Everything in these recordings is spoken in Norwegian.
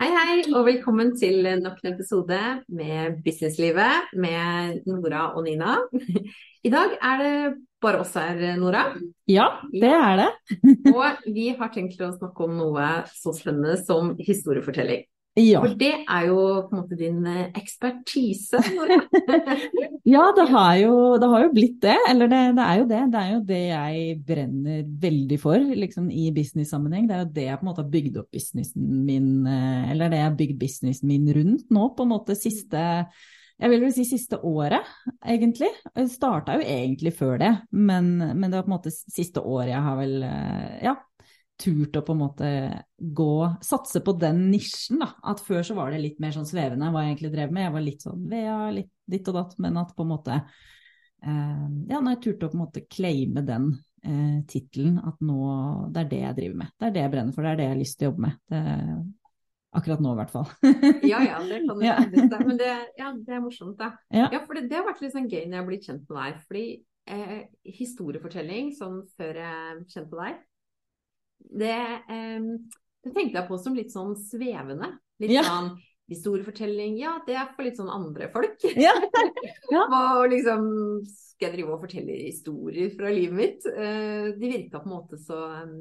Hei, hei, og velkommen til nok en episode med Businesslivet med Nora og Nina. I dag er det bare oss her, Nora. Ja, det er det. og vi har tenkt å snakke om noe så spennende som historiefortelling. Ja. For det er jo på en måte din eh, ekspertise. ja, det har, jo, det har, jo, blitt det. Eller det, det, er jo det. Det er jo det jeg brenner veldig for liksom, i business-sammenheng. Det er jo det jeg på en måte har bygd opp businessen min, eh, eller det jeg har bygd businessen min rundt nå, på en måte siste jeg vil vel si siste året, egentlig. Starta jo egentlig før det, men, men, det var på en måte siste året jeg har vel eh, ja, turt å på en måte gå Satse på den nisjen, da. At før så var det litt mer sånn svevende hva jeg egentlig drev med. Jeg var litt sånn VEA, litt ditt og datt, men at på en måte eh, Ja, når jeg turte å på en måte claime den eh, tittelen, at nå Det er det jeg driver med. Det er det jeg brenner for, det er det jeg har lyst til å jobbe med. Det, akkurat nå, i hvert fall. ja, ja, det kan du ja. Men det, ja, det er morsomt, da. Ja, ja for det, det, har vært litt sånn gøy når jeg har blitt kjent med deg. Fordi eh, historiefortelling, sånn før jeg kjente deg, det, eh, det, tenkte jeg på som litt sånn svevende. Litt ja. sånn historiefortelling, ja det er for litt sånn andre folk. Ja. ja. og liksom skal jeg drive og fortelle historier fra livet mitt? Eh, de virka på en måte så um,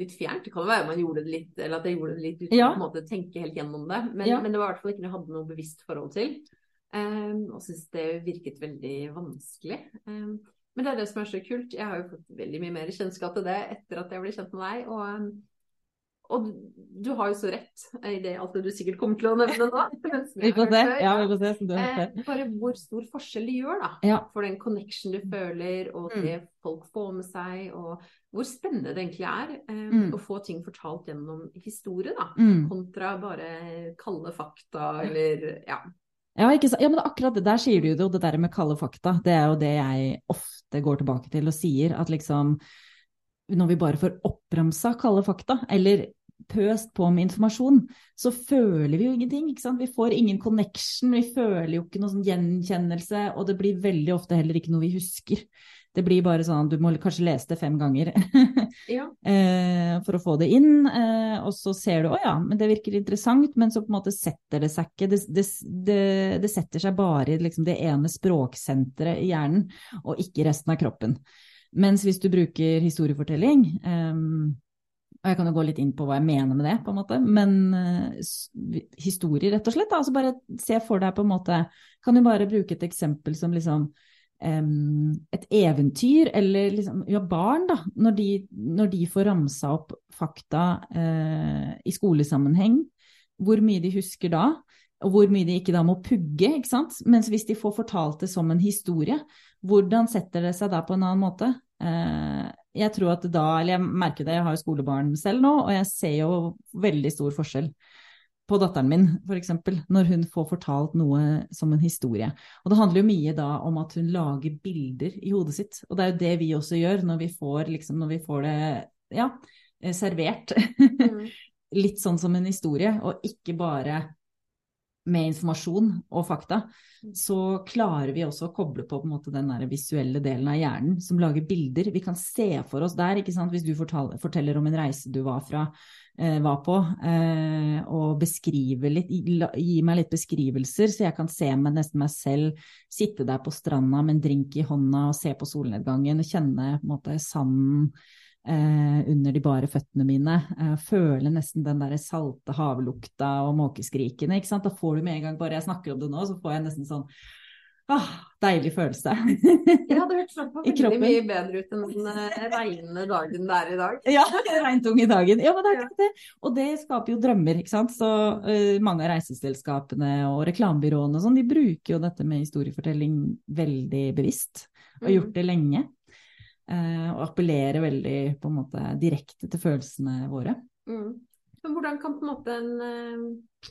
litt fjernt. Det kan være man gjorde det litt, eller at jeg gjorde det litt uten ja. å tenke helt gjennom det. Men, ja. men, det var i hvert fall ikke noe jeg hadde noe bevisst forhold til. Um, og syntes det virket veldig vanskelig. Um, men det er det som er så kult. Jeg har jo fått veldig mye mer kjennskap til det etter at jeg ble kjent med deg. Og, og du har jo så rett i det alt det du sikkert kommer til å nevne nå. vi får se. Ja, vi får se som du eh, bare hvor stor forskjell det gjør, da. Ja. For den connection du føler, og mm. det mm. folk får med seg, og hvor spennende det egentlig er eh, mm. å få ting fortalt gjennom historie, da. Mm. Kontra bare kalde fakta, eller ja. Ja, ja, men akkurat det der sier du jo det der med kalde fakta. Det er jo det jeg ofte går tilbake til og sier, at liksom når vi bare får oppramsa kalde fakta, eller pøst på med informasjon, så føler vi jo ingenting. ikke sant? Vi får ingen connection, vi føler jo ikke noe sånn gjenkjennelse, og det blir veldig ofte heller ikke noe vi husker. Det blir bare sånn du må kanskje lese det fem ganger ja. eh, for å få det inn. Eh, og så ser du å ja, men det virker interessant, men så på en måte setter det seg ikke. Det, det, det, det setter seg bare i liksom det ene språksenteret i hjernen, og ikke resten av kroppen. Mens hvis du bruker historiefortelling eh, og jeg kan jo gå litt inn på hva jeg mener med det, på en måte. Men uh, historie, rett og slett. Da. Altså bare se for deg på en måte Kan du bare bruke et eksempel som liksom um, et eventyr, eller liksom Ja, barn, da. Når de, når de får ramsa opp fakta eh, i skolesammenheng, hvor mye de husker da? Og hvor mye de ikke da må pugge, ikke sant. Mens hvis de får fortalt det som en historie, hvordan setter det seg da på en annen måte? Eh, jeg tror at da, eller jeg merker det, jeg har jo skolebarn selv nå, og jeg ser jo veldig stor forskjell på datteren min, f.eks., når hun får fortalt noe som en historie. Og det handler jo mye da om at hun lager bilder i hodet sitt. Og det er jo det vi også gjør når vi får, liksom, når vi får det ja, servert. Mm. Litt sånn som en historie, og ikke bare med informasjon og fakta, mm. så klarer vi også å koble på, på måte, den visuelle delen av hjernen som lager bilder. Vi kan se for oss der, hvis du fortaler, forteller om en reise du var, fra, eh, var på, eh, og litt, gi meg litt beskrivelser, så jeg kan se meg nesten meg selv sitte der på stranda med en drink i hånda og se på solnedgangen og kjenne på måte sanden eh, under de bare føttene mine. Eh, føle nesten den der salte havlukta og måkeskrikene. ikke sant? Da får du med en gang, bare jeg snakker om det nå, så får jeg nesten sånn Ah, deilig følelse. ja, det hørtes veldig mye bedre ut enn den eh, regnende dagen det er i dag. ja, regntunge dagen. Ja, men det er ikke det. Og det skaper jo drømmer, ikke sant. Så uh, mange av reiseselskapene og reklamebyråene og sånn, de bruker jo dette med historiefortelling veldig bevisst. Og har gjort mm. det lenge. Eh, og appellere veldig på en måte direkte til følelsene våre. Mm. Men hvordan kan på en måte en uh,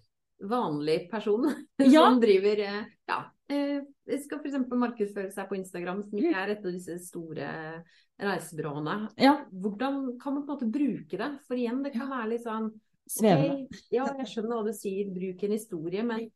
vanlig person ja. som driver uh, ja, skal f.eks. markedsføre seg på Instagram, som ikke er et av disse store reisebyråene, ja. hvordan kan man på en måte bruke det? For igjen, det kan være litt sånn. Okay, ja, jeg skjønner hva du sier, bruk en historie, men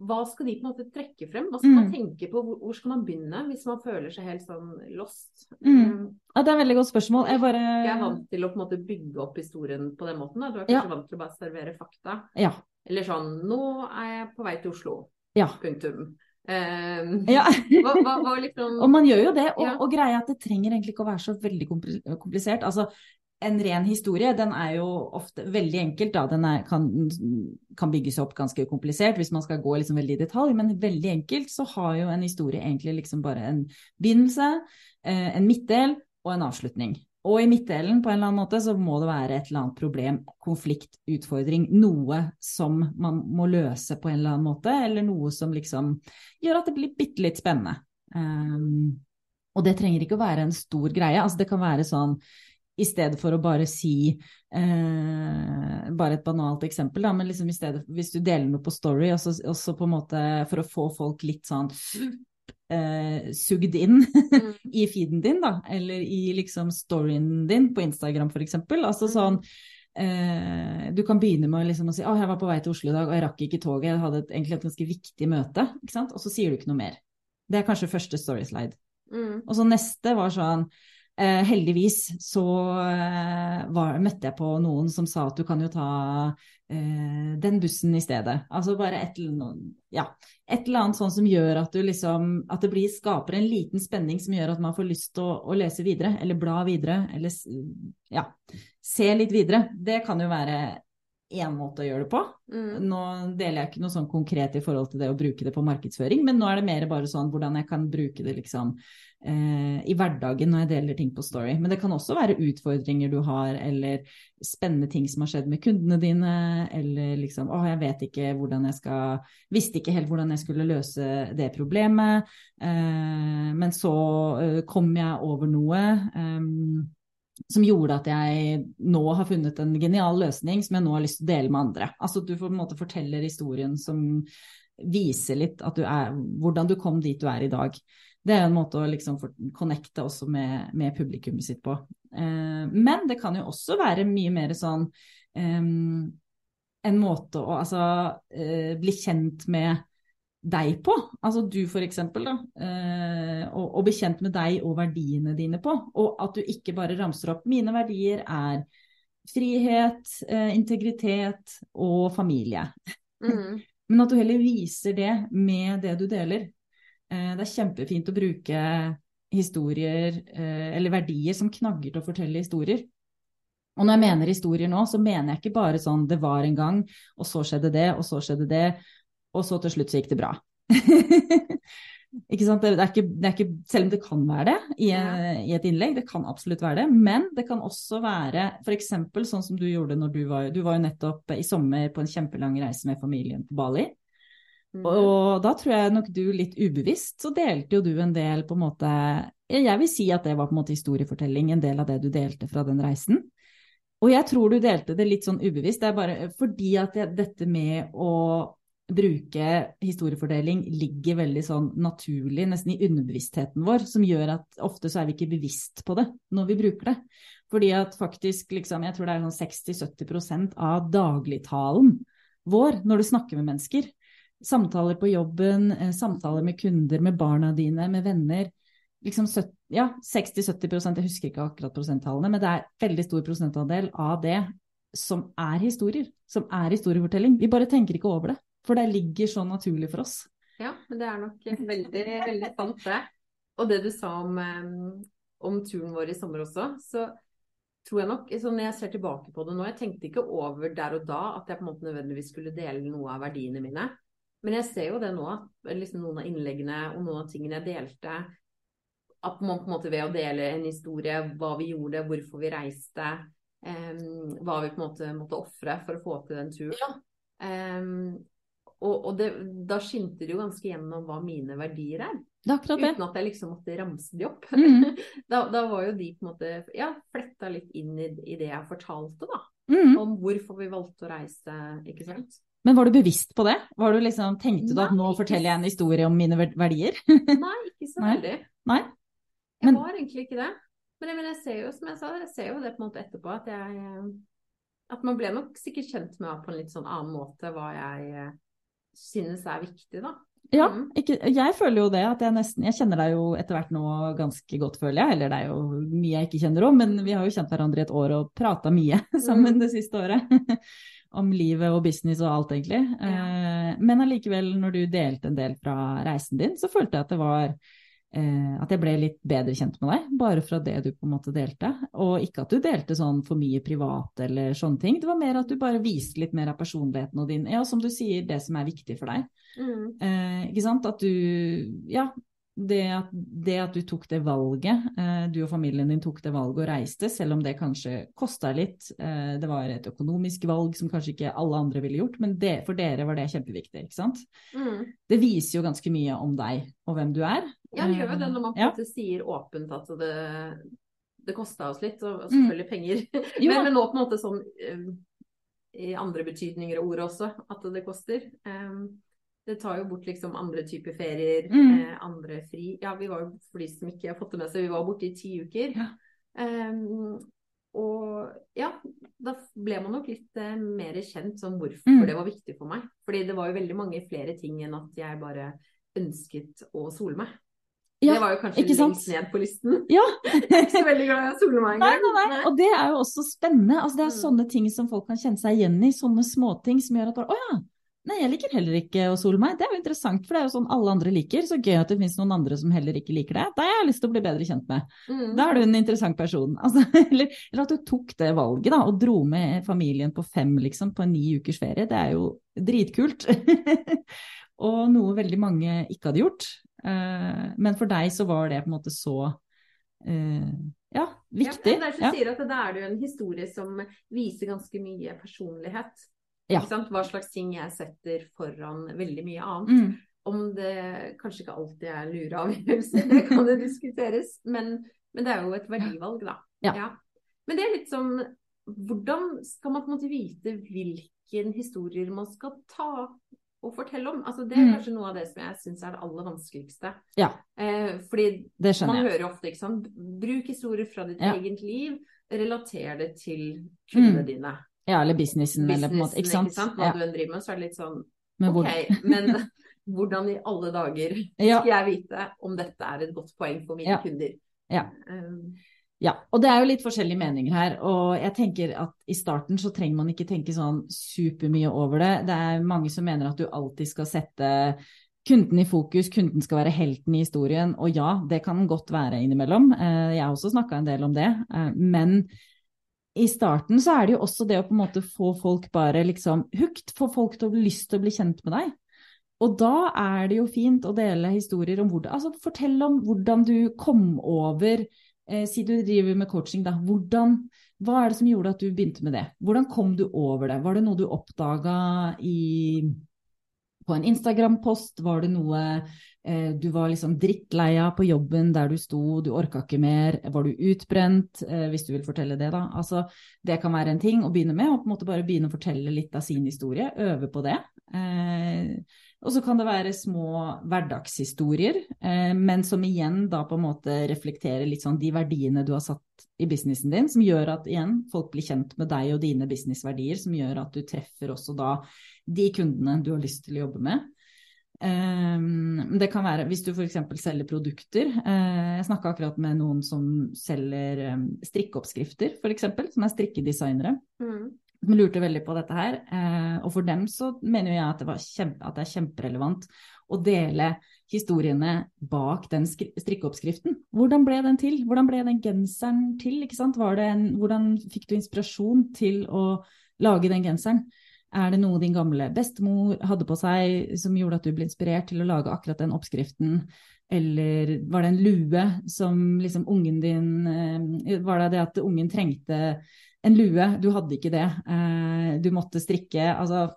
hva skal de på en måte trekke frem? Hva skal mm. man tenke på? Hvor, hvor, skal man begynne hvis man føler seg helt sånn lost? Mm. Um, ja, det er et veldig godt spørsmål. Jeg, bare... jeg er vant til å måte bygge opp historien på den måten. Da. Du er kanskje ja. vant til å bare servere fakta. Ja. Eller sånn Nå er jeg på vei til Oslo. Ja. Punktum. Um, ja. hva, hva, hva liksom... Og man gjør jo det. Og, og greia er at det trenger egentlig ikke å være så veldig komplisert. Altså, en ren historie, den er jo ofte veldig enkelt, da. Den er, kan, kan, bygges opp ganske komplisert hvis man skal gå liksom veldig i detalj, men veldig enkelt så har jo en historie egentlig liksom bare en begynnelse, eh, en midtdel og en avslutning. Og i midtdelen på en eller annen måte så må det være et eller annet problem, konflikt, utfordring, noe som man må løse på en eller annen måte, eller noe som liksom gjør at det blir bitte litt spennende. Um, og det trenger ikke å være en stor greie. altså Det kan være sånn i stedet for å bare si eh, Bare et banalt eksempel, da, men liksom i stedet, hvis du deler noe på Story, også, også på en måte for å få folk litt sånn eh, sugd inn mm. i feeden din, da, eller i liksom storyen din på Instagram f.eks. Altså mm. sånn eh, du kan begynne med liksom å si å, jeg var på vei til Oslo i dag og jeg rakk ikke toget, jeg hadde et, egentlig et ganske viktig møte. ikke sant? Og så sier du ikke noe mer. Det er kanskje første storyslide. Mm. Og så neste var sånn Eh, heldigvis så eh, var, møtte jeg på noen som sa at du kan jo ta eh, den bussen i stedet. Altså bare et, ja, et, eller annet sånn som gjør at du liksom At det blir, skaper en liten spenning som gjør at man får lyst til å, å, lese videre, eller bla videre, eller ja, se litt videre. Det kan jo være én måte å gjøre det på. Mm. Nå deler jeg ikke noe sånn konkret i forhold til det å bruke det på markedsføring, men nå er det mer bare sånn hvordan jeg kan bruke det liksom eh, i hverdagen når jeg deler ting på Story. Men det kan også være utfordringer du har, eller spennende ting som har skjedd med kundene dine, eller liksom å, jeg vet ikke hvordan jeg skal Visste ikke helt hvordan jeg skulle løse det problemet, eh, men så eh, kom jeg over noe. Um, som gjorde at jeg nå har funnet en genial løsning som jeg nå har lyst til å dele med andre. Altså du på en måte forteller historien som viser litt at du er, hvordan du kom dit du er i dag. Det er en måte å liksom connecte også med, med publikummet sitt på. Eh, men det kan jo også være mye mer sånn eh, en måte å altså eh, bli kjent med deg på. Altså du eksempel, da. Eh, og, og bli kjent med deg og verdiene dine på. Og at du ikke bare ramser opp mine verdier er frihet, eh, integritet og familie. Mm. Men at du heller viser det med det du deler. Eh, det er kjempefint å bruke historier eller verdier som knagger til å fortelle historier. Og når jeg mener historier nå, så mener jeg ikke bare sånn det var en gang, og så skjedde det, og så skjedde det, og så til slutt så gikk det bra. ikke sant? Det er ikke, det er ikke, selv om det kan være det i, i, et innlegg, det kan absolutt være det, men det kan også være f.eks. sånn som du gjorde når du var, du var jo nettopp i sommer på en kjempelang reise med familien på Bali. Mm. Og da tror jeg nok du litt ubevisst så delte jo du en del på en måte Jeg vil si at det var på en måte historiefortelling, en del av det du delte fra den reisen. Og jeg tror du delte det litt sånn ubevisst. Det er bare fordi at jeg, dette med å bruke historiefordeling ligger veldig sånn naturlig, nesten i underbevisstheten vår, som gjør at ofte så er vi ikke bevisst på det når vi bruker det. Fordi at faktisk, liksom, jeg tror det er sånn 60-70% av dagligtalen vår når du snakker med mennesker, samtaler på jobben, eh, samtaler med kunder, med barna dine, med venner. Liksom ja, 60-70% jeg husker ikke akkurat prosenttallene, men det er veldig stor prosentandel av det som er historier. Som er historiefortelling. Vi bare tenker ikke over det, for det ligger så naturlig for oss. Ja, men det er nok veldig, veldig sant, det. Og det du sa om, eh, om turen vår i sommer også, så tror jeg nok, så Når jeg ser tilbake på det nå, jeg tenkte ikke over der og da at jeg på en måte nødvendigvis skulle dele noe av verdiene mine. Men jeg ser jo det nå, liksom noen av innleggene og noen av tingene jeg delte, at man på en måte ved å dele en historie, hva vi gjorde, hvorfor vi reiste, um, hva vi på en måte måtte ofre for å få til den turen. Ja. Um, og, og det, da skinte det jo ganske gjennom hva mine verdier er. Det er akkurat det. Uten at jeg liksom måtte ramse de opp. Mm. da, da, var jo de på en måte ja, fletta litt inn i, i det jeg fortalte, da. Mm. Om hvorfor vi valgte å reise, ikke sant. Men var du bevisst på det? Du liksom, tenkte du at nå forteller jeg en historie om mine verdier? Nei, ikke så veldig. Nei? Men... Jeg var egentlig ikke det. Men, men, jeg ser jo, som jeg sa, jeg ser jo det på en måte etterpå at jeg At man ble nok sikkert kjent med på en litt sånn annen måte hva jeg synes er viktig, da. Ja, mm. ikke, jeg føler jo det. at Jeg nesten, jeg kjenner deg jo etter hvert nå ganske godt, føler jeg. Eller det er jo mye jeg ikke kjenner om, men vi har jo kjent hverandre i et år og prata mye sammen mm. det siste året. om livet og business og alt, egentlig. Ja. Eh, men allikevel, når du delte en del fra reisen din, så følte jeg at det var at jeg ble litt bedre kjent med deg, bare fra det du på en måte delte. Og ikke at du delte sånn for mye privat eller sånne ting, det var mer at du bare viste litt mer av personligheten og din Ja, som du sier, det som er viktig for deg. Mm. Eh, ikke sant? At du Ja, det at, det at, du tok det valget, eh, du og familien din tok det valget og reiste, selv om det kanskje kosta litt, eh, det var et økonomisk valg som kanskje ikke alle andre ville gjort, men det, for dere var det kjempeviktig, ikke sant. Mm. Det viser jo ganske mye om deg og hvem du er. Ja, det gjør jo det når man på en måte sier åpent at det, det kosta oss litt, og selvfølgelig mm. penger. men, men nå på en måte sånn um, i andre betydninger og ord også, at det koster. Um, det tar jo bort liksom andre typer ferier, mm. eh, andre fri. Ja, vi var jo for de som ikke har fått det med seg, vi var borte i ti uker. Ja. Um, og ja, da ble man nok litt eh, mer kjent som hvorfor mm. det var viktig for meg. Fordi det var jo veldig mange flere ting enn at jeg bare ønsket å sole meg. Ja, det var jo kanskje lengst ned på listen. Ja. jeg er ikke så veldig glad i å sole meg engang. Nei, nei, nei. Og det er jo også spennende. Altså, det er mm. sånne ting som folk kan kjenne seg igjen i. Sånne småting som gjør at bare Å ja, Nei, jeg liker heller ikke å sole meg. Det er jo interessant, for det er jo sånn alle andre liker. Så gøy at det finnes noen andre som heller ikke liker det. Da har jeg lyst til å bli bedre kjent med. Mm. Da er du en interessant person. Altså, eller, eller, at du tok det valget, da, og dro med familien på fem, liksom, på en ni ukers ferie. Det er jo dritkult. og noe veldig mange ikke hadde gjort. Uh, men for deg så var det på en måte så uh, ja, viktig. Ja, det ja. sier at det er jo en historie som viser ganske mye personlighet. Ja. Hva slags ting jeg setter foran veldig mye annet. Mm. Om det kanskje ikke alltid er lure avgjørelser, det kan jo diskuteres. Men, men, det er jo et verdivalg, da. Ja. ja. Men det er litt sånn Hvordan skal man på en måte vite hvilken historier man skal ta og fortelle om? Altså, det er mm. kanskje noe av det som jeg syns er det aller vanskeligste. Ja. Eh, fordi man hører ofte ikke sant Bruk historier fra ditt ja. eget liv, relater det til kundene mm. dine. Ja, eller businessen, businessen eller på en måte. Ikke sant? Ikke sant? Hva ja. du enn driver med, så er det litt sånn men OK, men hvordan i alle dager skal jeg vite om dette er et godt poeng for mine kunder? Ja. Um, ja, og det er jo litt forskjellige meninger her. Og jeg tenker at i starten så trenger man ikke tenke sånn supermye over det. Det er mange som mener at du alltid skal sette kunden i fokus, kunden skal være helten i historien. Og ja, det kan godt være innimellom. Eh, jeg har også snakka en del om det. Eh, men i starten så er det jo også det å på en måte få folk bare liksom hooked, få folk til å lyst til å bli kjent med deg. Og da er det jo fint å dele historier om hvordan Altså fortell om hvordan du kom over eh, Si du driver med coaching, da. Hvordan, hva er det som gjorde at du begynte med det? Hvordan kom du over det? Var det noe du oppdaga på en Instagram-post? Var det noe Eh, du var liksom drittleia på jobben der du sto, du orka ikke mer. Var du utbrent, eh, hvis du vil fortelle det, da. Altså, det kan være en ting å begynne med, og på en måte bare begynne å fortelle litt av sin historie. Øve på det. Eh, og så kan det være små hverdagshistorier, men som igjen da på en måte reflekterer litt sånn de verdiene du har satt i businessen din, som gjør at igjen folk blir kjent med deg og dine businessverdier, som gjør at du treffer også da de kundene du har lyst til å jobbe med. Um, det kan være hvis du f.eks. selger produkter. Uh, jeg snakka akkurat med noen som selger um, strikkeoppskrifter, f.eks., som er strikkedesignere. Mm. Som lurte veldig på dette her. Uh, og for dem så mener jeg at det, kjempe, at det er kjemperelevant å dele historiene bak den strikkeoppskriften. Hvordan ble den til? Hvordan ble den genseren til? En, hvordan fikk du inspirasjon til å lage den genseren? Er det noe din gamle bestemor hadde på seg som gjorde at du ble inspirert til å lage akkurat den oppskriften? Eller var det en lue som liksom ungen din eh, Var det det at ungen trengte en lue? Du hadde ikke det. Eh, du måtte strikke Altså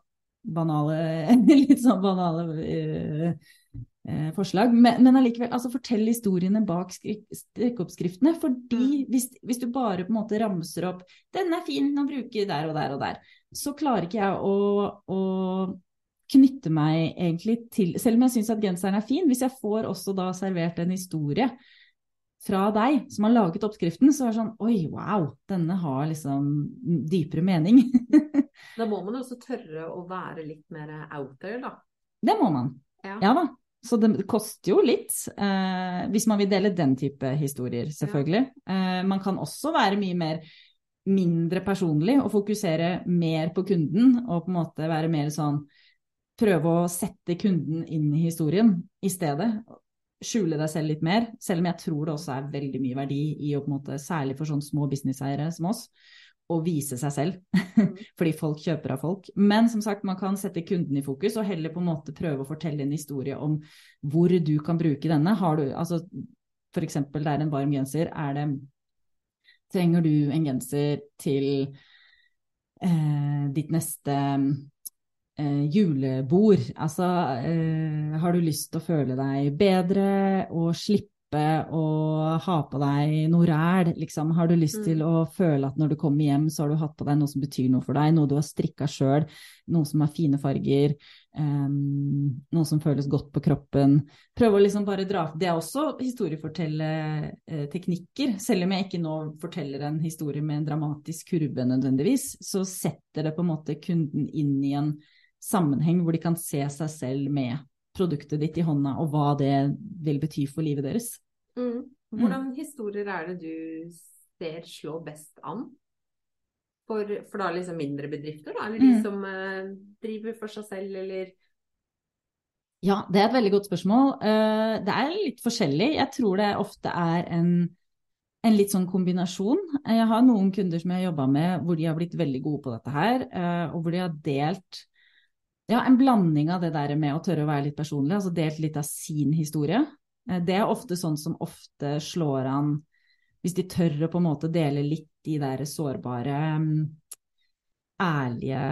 banale Litt sånn banale uh, forslag. Men, men allikevel, altså fortell historiene bak strikkeoppskriftene. Fordi mm. hvis, hvis, du bare på en måte ramser opp 'Den er fin å bruke der og der og der', så klarer ikke jeg å, å knytte meg egentlig til Selv om jeg syns at genseren er fin, hvis jeg får også da servert en historie fra deg som har laget oppskriften, så er det sånn Oi, wow, denne har liksom dypere mening. da må man også tørre å være litt mer out there, da. Det må man. Ja, ja da. Så det koster jo litt, eh, hvis man vil dele den type historier, selvfølgelig. Ja. Eh, man kan også være mye mer mindre personlig og fokusere mer på kunden, og på en måte være mer sånn Prøve å sette kunden inn i historien i stedet. Skjule deg selv litt mer, selv om jeg tror det også er veldig mye verdi i å på en måte, særlig for sånne små businesseiere som oss, å vise seg selv. Mm. Fordi folk kjøper av folk. Men som sagt, man kan sette kunden i fokus, og heller på en måte prøve å fortelle en historie om hvor du kan bruke denne. Har du, altså f.eks. det er en varm genser. Er det Trenger du en genser til eh, ditt neste eh, julebord? Altså, eh, har du lyst til å føle deg bedre og slippe å ha på deg noe ræl. Liksom. Har du lyst til mm. å føle at når du kommer hjem, så har du hatt på deg noe som betyr noe for deg, noe du har strikka sjøl, noe som har fine farger, eh, noe som føles godt på kroppen. Prøve å liksom bare dra Det er også historiefortellerteknikker. Eh, Selv om jeg ikke nå forteller en historie med en dramatisk kurve nødvendigvis, så setter det på en måte kunden inn i en sammenheng hvor de kan se seg selv med produktet ditt i hånda, og hva det vil bety for livet deres. Mm. Hvordan historier er det du ser slå best an? For, for da liksom mindre bedrifter, da? Eller de mm. som eh, driver for seg selv, eller Ja, det er et veldig godt spørsmål. Uh, det er litt forskjellig. Jeg tror det ofte er en, en litt sånn kombinasjon. Jeg har noen kunder som jeg har jobba med hvor de har blitt veldig gode på dette her, uh, og hvor de har delt ja, en blanding av det der med å tørre å være litt personlig, altså delt litt av sin historie. Eh, det er ofte sånn som ofte slår an hvis de tør å på en måte dele litt de der sårbare, mm, ærlige,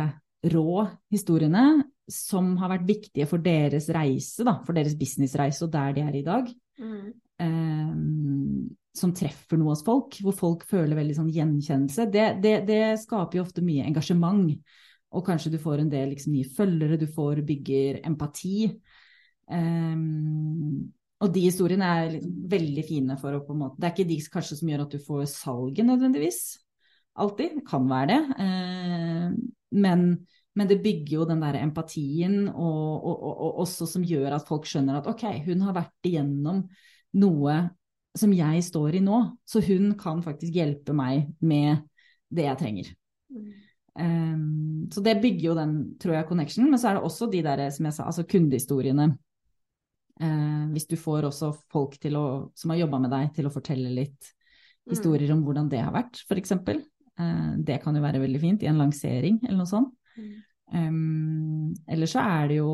rå historiene som har vært viktige for deres reise, da, for deres businessreise og der de er i dag. Mm. Um, som treffer noe hos folk, hvor folk føler veldig sånn gjenkjennelse. Det, det, det skaper jo ofte mye engasjement. Og kanskje du får en del liksom, nye følgere, du får bygger empati. Um, og de historiene er veldig fine for å på en måte Det er ikke de kanskje som gjør at du får salget nødvendigvis. Alltid. Kan være det. Uh, men, men, det bygger jo den der empatien, og, og, og, også som gjør at folk skjønner at ok, hun har vært igjennom noe som jeg står i nå, så hun kan faktisk hjelpe meg med det jeg trenger. Mm. Um, så det bygger jo den, tror jeg, connection. Men så er det også de der, som jeg sa, altså kundehistoriene. Uh, hvis du får også folk å, som har jobba med deg, til å fortelle litt historier mm. om hvordan det har vært, f.eks. Uh, ehm, det kan jo være veldig fint i en lansering eller noe sånt. Mm. Um, eller så er det jo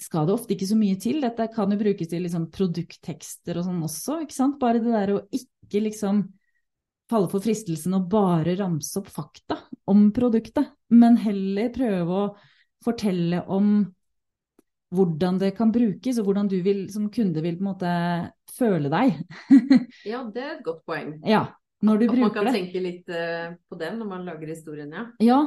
skal det ofte ikke så mye til. Dette kan jo brukes til liksom produkttekster og sånn også, ikke sant. Bare det der å ikke liksom falle for fristelsen å bare ramse opp fakta om produktet, men heller prøve å fortelle om hvordan det kan brukes, og hvordan du vil, som kunde vil på en måte føle deg. ja, det er et godt poeng. Ja, når du At bruker det. man kan det. tenke litt uh, på det når man lager historien, ja. Ja,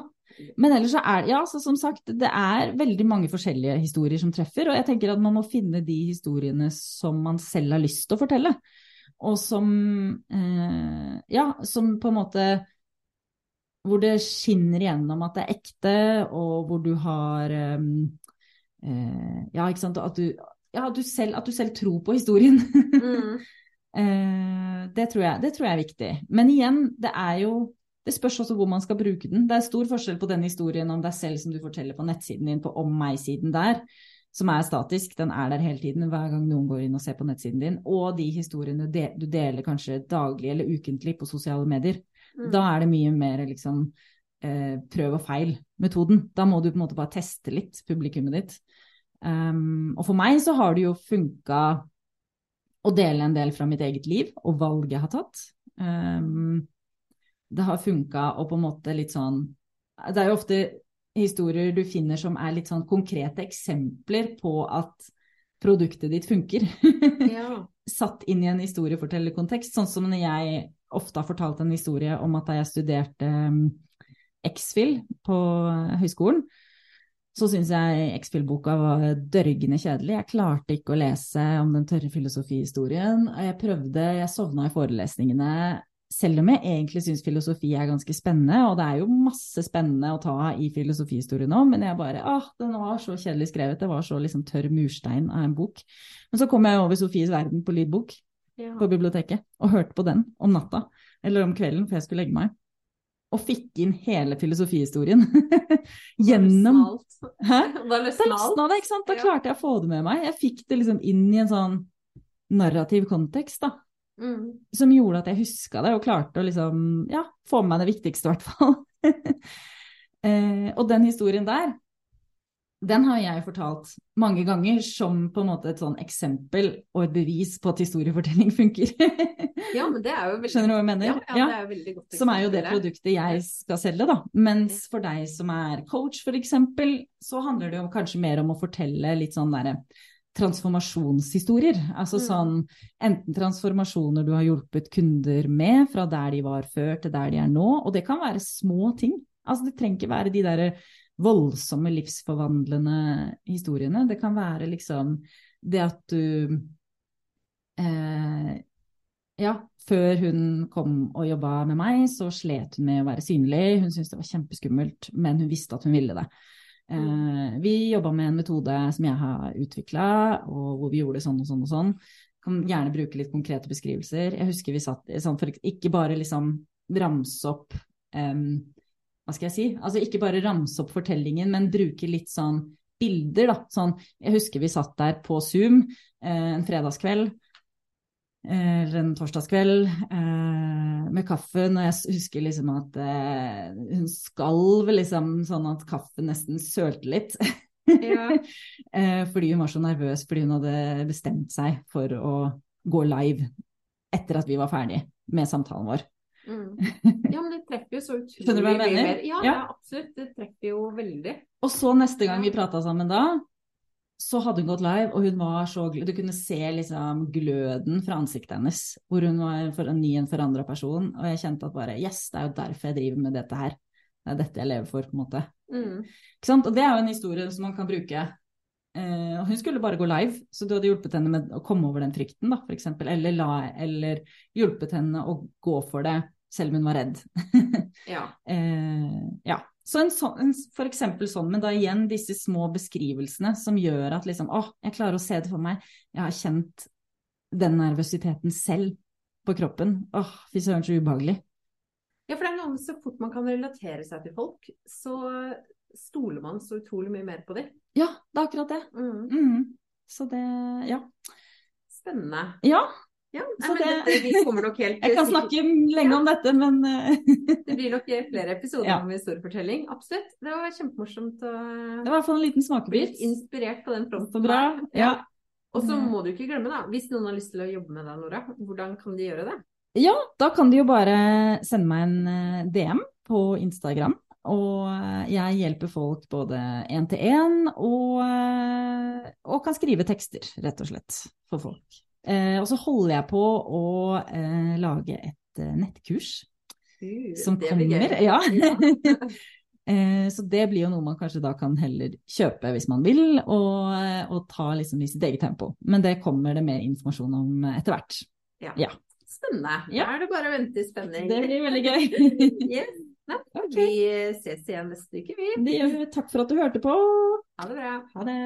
men ellers så er ja, så som sagt, det er veldig mange forskjellige historier som treffer, og jeg tenker at man må finne de historiene som man selv har lyst til å fortelle og som eh, Ja, som på en måte Hvor det skinner igjennom at det er ekte, og hvor du har eh, eh, Ja, ikke sant. At du, ja, at du, selv, at du selv tror på historien. Mm. Eh, det, tror jeg, det tror jeg er viktig. Men igjen, det er jo det spørs også hvor man skal bruke den. Det er stor forskjell på den historien om deg selv som du forteller på nettsiden din, på om meg-siden der, som er statisk, den er der hele tiden hver gang noen går inn og ser på nettsiden din, og de historiene du deler kanskje daglig eller ukentlig på sosiale medier. Mm. Da er det mye mer liksom eh, prøv og feil-metoden. Da må du på en måte bare teste litt publikummet ditt. Um, og for meg så har det jo funka å dele en del fra mitt eget liv og valg jeg har tatt. Um, det har funka å på en måte litt sånn Det er jo ofte historier du finner som er litt sånn konkrete eksempler på at produktet ditt funker. Ja. Satt inn i en historiefortellerkontekst, sånn som når jeg ofte har fortalt en historie om at da jeg studerte um, X-Fill på høyskolen, så syns jeg X-Fill-boka var dørgende kjedelig. Jeg klarte ikke å lese om den tørre filosofihistorien. Jeg prøvde, jeg sovna i forelesningene selv om jeg egentlig syns filosofi er ganske spennende, og det er jo masse spennende å ta i filosofihistorie nå, men jeg bare ah, den var så kjedelig skrevet, det var så liksom tørr murstein av en bok. Men så kom jeg over Sofies verden på lydbok ja. på biblioteket, og hørte på den om natta, eller om kvelden før jeg skulle legge meg. Og fikk inn hele filosofihistorien. Gjennom Hæ? Da løsna det, ikke sant. Da klarte jeg å få det med meg. Jeg fikk det liksom inn i en sånn narrativ kontekst, da. Mm. Som gjorde at jeg huska det og klarte å liksom, ja, få med meg det viktigste, i hvert fall. eh, og den historien der, den har jeg fortalt mange ganger som på en måte et sånn eksempel og et bevis på at historiefortelling funker. ja, men det er jo veldig... Skjønner du hva jeg mener? Ja, ja, ja. det er jo veldig godt Som er jo det produktet jeg skal selge, da. Mens for deg som er coach, f.eks., så handler det jo kanskje mer om å fortelle litt sånn derre transformasjonshistorier. Altså mm. sånn enten transformasjoner du har hjulpet kunder med fra der de var før til der de er nå, og det kan være små ting. Altså det trenger ikke være de der voldsomme livsforvandlende historiene. Det kan være liksom det at du eh, Ja, før hun kom og jobba med meg, så slet hun med å være synlig. Hun syntes det var kjempeskummelt, men hun visste at hun ville det. Eh, vi jobba med en metode som jeg har utvikla, og hvor vi gjorde sånn og sånn og sånn. Kan gjerne bruke litt konkrete beskrivelser. Jeg husker vi satt sånn for ikke bare liksom ramse opp um, Hva skal jeg si? Altså ikke bare ramse opp fortellingen, men bruke litt sånn bilder, da. Sånn, jeg husker vi satt der på Zoom eh, en fredagskveld eller en torsdagskveld eh, med kaffen, og jeg husker liksom at eh, hun skalv liksom sånn at kaffen nesten sølte litt. Ja. eh, fordi hun var så nervøs fordi hun hadde bestemt seg for å gå live etter at vi var ferdig med samtalen vår. Mm. Ja, men det treffer jo så utrolig mye mer. Ja, ja, absolutt. Det treffer jo veldig. Og så neste gang vi prata sammen da, så hadde hun gått live, og hun var så glad. Du kunne se liksom gløden fra ansiktet hennes, hvor hun var for en ny, en forandra person. Og jeg kjente at bare Yes, det er jo derfor jeg driver med dette her. Det er dette jeg lever for, på en måte. Mm. Ikke sant? Og det er jo en historie som man kan bruke. Eh, hun skulle bare gå live, så du hadde hjulpet henne med å komme over den frykten, da, f.eks. Eller, la, eller hjulpet henne å gå for det, selv om hun var redd. ja. Eh, ja. Så en sånn, for eksempel sånn, men da igjen disse små beskrivelsene som gjør at liksom, å, jeg klarer å se det for meg, jeg har kjent den nervøsiteten selv på kroppen. Åh, fy søren, så ubehagelig. Ja, for det er noe så fort man kan relatere seg til folk, så stoler man så utrolig mye mer på dem. Ja, det er akkurat det. Mm. Mm. Så det, ja. Spennende. Ja, ja, nei, det, dette, vi kommer nok helt Jeg kan snakke lenge om dette, men eh, Det blir nok flere episoder ja. om historiefortelling. Absolutt. Det var kjempemorsomt. å Det var i hvert fall en liten smakebit. Inspirert på den fronten. Bra. Ja. Og så må du ikke glemme, da, hvis noen har lyst til å jobbe med deg, Nora, hvordan kan de gjøre det? Ja, da kan de jo bare sende meg en eh, DM på Instagram. Og eh, jeg hjelper folk både én til én og, og kan skrive tekster, rett og slett, for folk. Eh, og så holder jeg på å eh, lage et eh, nettkurs uh, som kommer. Ja. Eh, så det blir jo noe man kanskje da kan heller kjøpe hvis man vil, og, og ta liksom i sitt eget tempo. Men det kommer det mer informasjon om etter hvert. Ja. ja. Spennende. Ja. Da er det bare å vente i spenning. Det blir veldig gøy. yes. Nei, okay. Vi ses igjen neste uke, vi. Det gjør vi. Takk for at du hørte på. Ha det bra. Ha det.